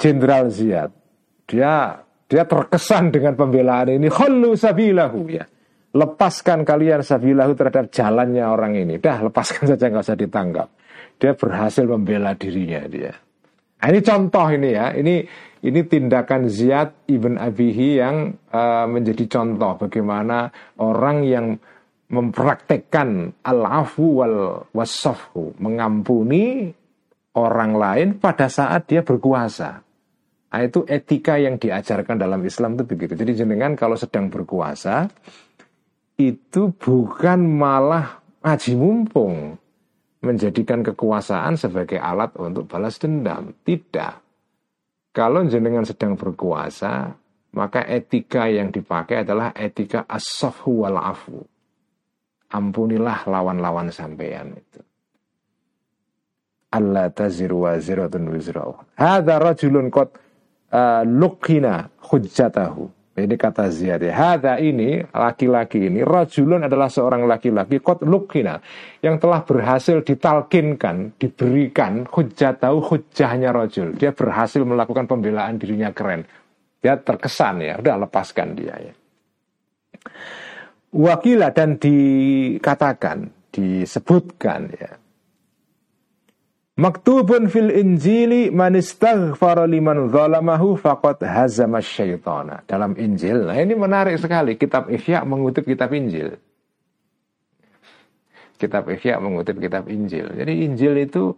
Jenderal Ziyad, dia dia terkesan dengan pembelaan ini. Khullu sabilahu ya. Lepaskan kalian sabilahu terhadap jalannya orang ini. Dah lepaskan saja nggak usah ditangkap. Dia berhasil membela dirinya dia. Nah, ini contoh ini ya. Ini ini tindakan Ziyad ibn Abihi yang uh, menjadi contoh bagaimana orang yang mempraktekkan al-afu wal wasafhu, mengampuni orang lain pada saat dia berkuasa. Nah, itu etika yang diajarkan dalam Islam itu begitu. Jadi jenengan kalau sedang berkuasa itu bukan malah ngaji mumpung menjadikan kekuasaan sebagai alat untuk balas dendam. Tidak. Kalau jenengan sedang berkuasa, maka etika yang dipakai adalah etika as-safhu wal afu. Ampunilah lawan-lawan sampeyan itu. Allah taziru wa ziratun wizra. Hadza rajulun qad uh, luqina hujjatahu. Ini kata Ziyad ya. Hada ini, laki-laki ini, rajulun adalah seorang laki-laki, kot lukina, yang telah berhasil ditalkinkan, diberikan hujat tahu hujahnya rajul. Dia berhasil melakukan pembelaan dirinya keren. Dia terkesan ya, udah lepaskan dia ya. Wakila dan dikatakan, disebutkan ya, Maktubun fil Injili man istaghfara liman zalamahu faqad hazama syaitana. Dalam Injil. Nah, ini menarik sekali. Kitab Ihya mengutip kitab Injil. Kitab Ihya mengutip kitab Injil. Jadi Injil itu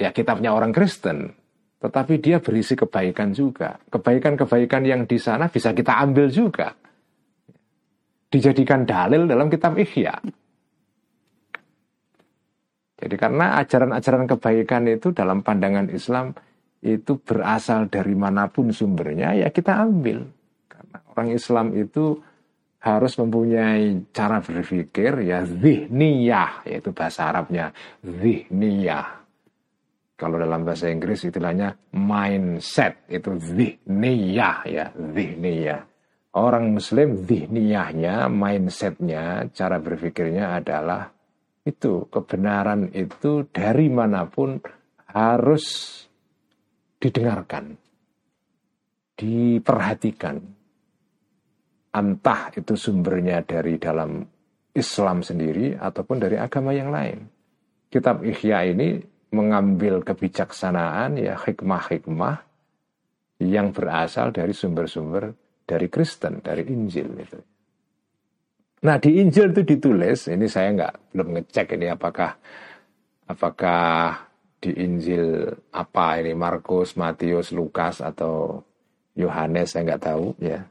ya kitabnya orang Kristen, tetapi dia berisi kebaikan juga. Kebaikan-kebaikan yang di sana bisa kita ambil juga. Dijadikan dalil dalam kitab Ihya. Jadi karena ajaran-ajaran kebaikan itu dalam pandangan Islam itu berasal dari mana pun sumbernya ya kita ambil. Karena orang Islam itu harus mempunyai cara berpikir ya zihniyah yaitu bahasa Arabnya zihniyah. Kalau dalam bahasa Inggris istilahnya mindset itu zihniyah ya zihniyah. Orang Muslim zihniyahnya, mindsetnya, cara berpikirnya adalah itu kebenaran itu dari mana pun harus didengarkan, diperhatikan. Entah itu sumbernya dari dalam Islam sendiri ataupun dari agama yang lain. Kitab Ihya ini mengambil kebijaksanaan ya hikmah-hikmah yang berasal dari sumber-sumber dari Kristen, dari Injil itu. Nah di Injil itu ditulis, ini saya nggak belum ngecek ini apakah apakah di Injil apa ini Markus, Matius, Lukas atau Yohanes saya nggak tahu ya.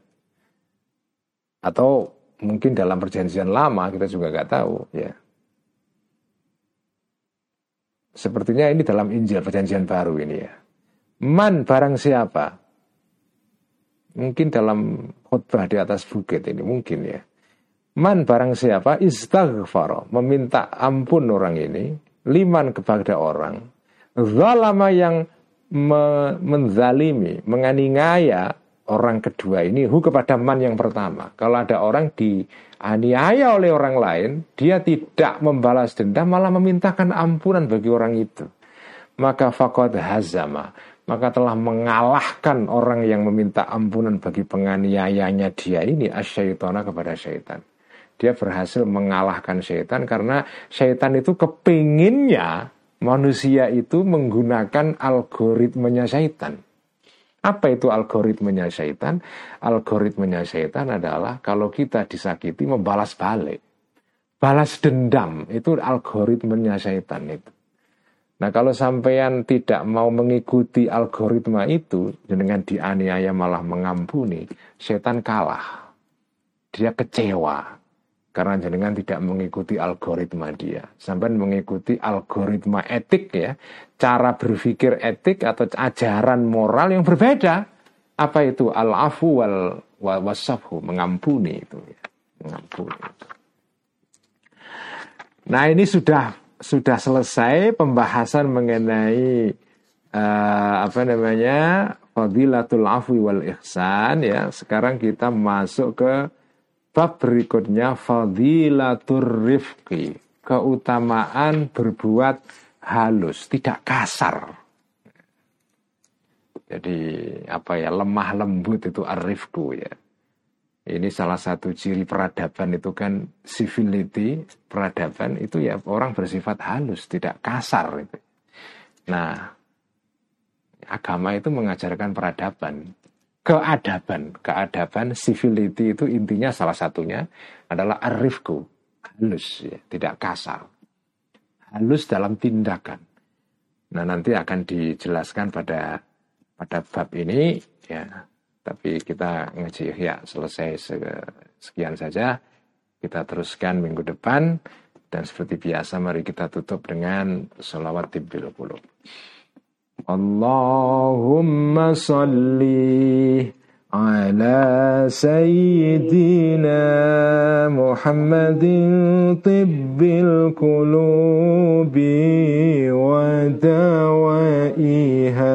Atau mungkin dalam perjanjian lama kita juga nggak tahu ya. Sepertinya ini dalam Injil perjanjian baru ini ya. Man barang siapa? Mungkin dalam khutbah di atas bukit ini mungkin ya. Man barang siapa istaghfar meminta ampun orang ini liman kepada orang zalama yang me menzalimi menganiaya orang kedua ini hu kepada man yang pertama. Kalau ada orang dianiaya oleh orang lain dia tidak membalas dendam malah memintakan ampunan bagi orang itu. Maka fakot hazama maka telah mengalahkan orang yang meminta ampunan bagi penganiayanya dia ini asyaitona kepada syaitan dia berhasil mengalahkan setan karena setan itu kepinginnya manusia itu menggunakan algoritmenya setan. Apa itu algoritmenya setan? Algoritmenya setan adalah kalau kita disakiti membalas balik. balas dendam itu algoritmanya syaitan itu. Nah kalau sampean tidak mau mengikuti algoritma itu dengan dianiaya malah mengampuni, setan kalah. Dia kecewa karena jenengan tidak mengikuti algoritma dia. Sampai mengikuti algoritma etik ya, cara berpikir etik atau ajaran moral yang berbeda. Apa itu al-afu wal wasafhu, mengampuni itu ya. Mengampuni itu. Nah ini sudah sudah selesai pembahasan mengenai uh, apa namanya fadilatul afwi wal ihsan ya. Sekarang kita masuk ke bab berikutnya fadilatur rifqi, keutamaan berbuat halus, tidak kasar. Jadi apa ya lemah lembut itu arifku ya. Ini salah satu ciri peradaban itu kan civility, peradaban itu ya orang bersifat halus, tidak kasar itu. Nah, agama itu mengajarkan peradaban, keadaban, keadaban, civility itu intinya salah satunya adalah arifku, halus, ya, tidak kasar, halus dalam tindakan. Nah nanti akan dijelaskan pada pada bab ini ya tapi kita ngaji ya selesai sekian saja. Kita teruskan minggu depan. Dan seperti biasa mari kita tutup dengan salawat tibbil qulub. Allahumma salli sayyidina Muhammadin tibbil qulubi wa dawaiha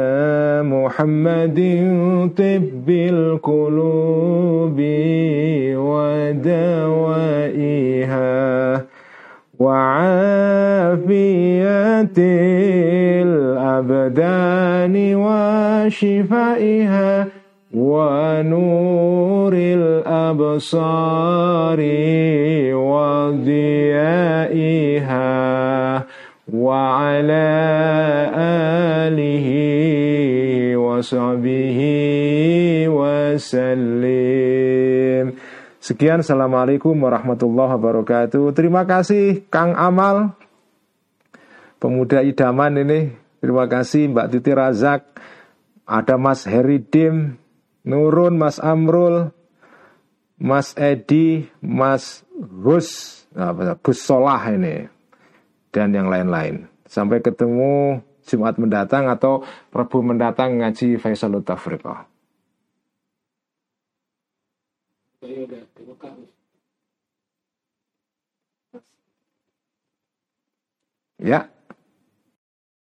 محمد طب القلوب ودوائها وعافية الأبدان وشفائها ونور الأبصار وضيائها وعلى آله وصحبه وسلم Sekian, Assalamualaikum warahmatullahi wabarakatuh. Terima kasih Kang Amal, pemuda idaman ini. Terima kasih Mbak Titi Razak, ada Mas Heridim, Nurun, Mas Amrul, Mas Edi, Mas Gus, Gus Solah ini, dan yang lain-lain. Sampai ketemu Jumat mendatang atau Rabu mendatang ngaji Faisalut Tafriqah. Ya.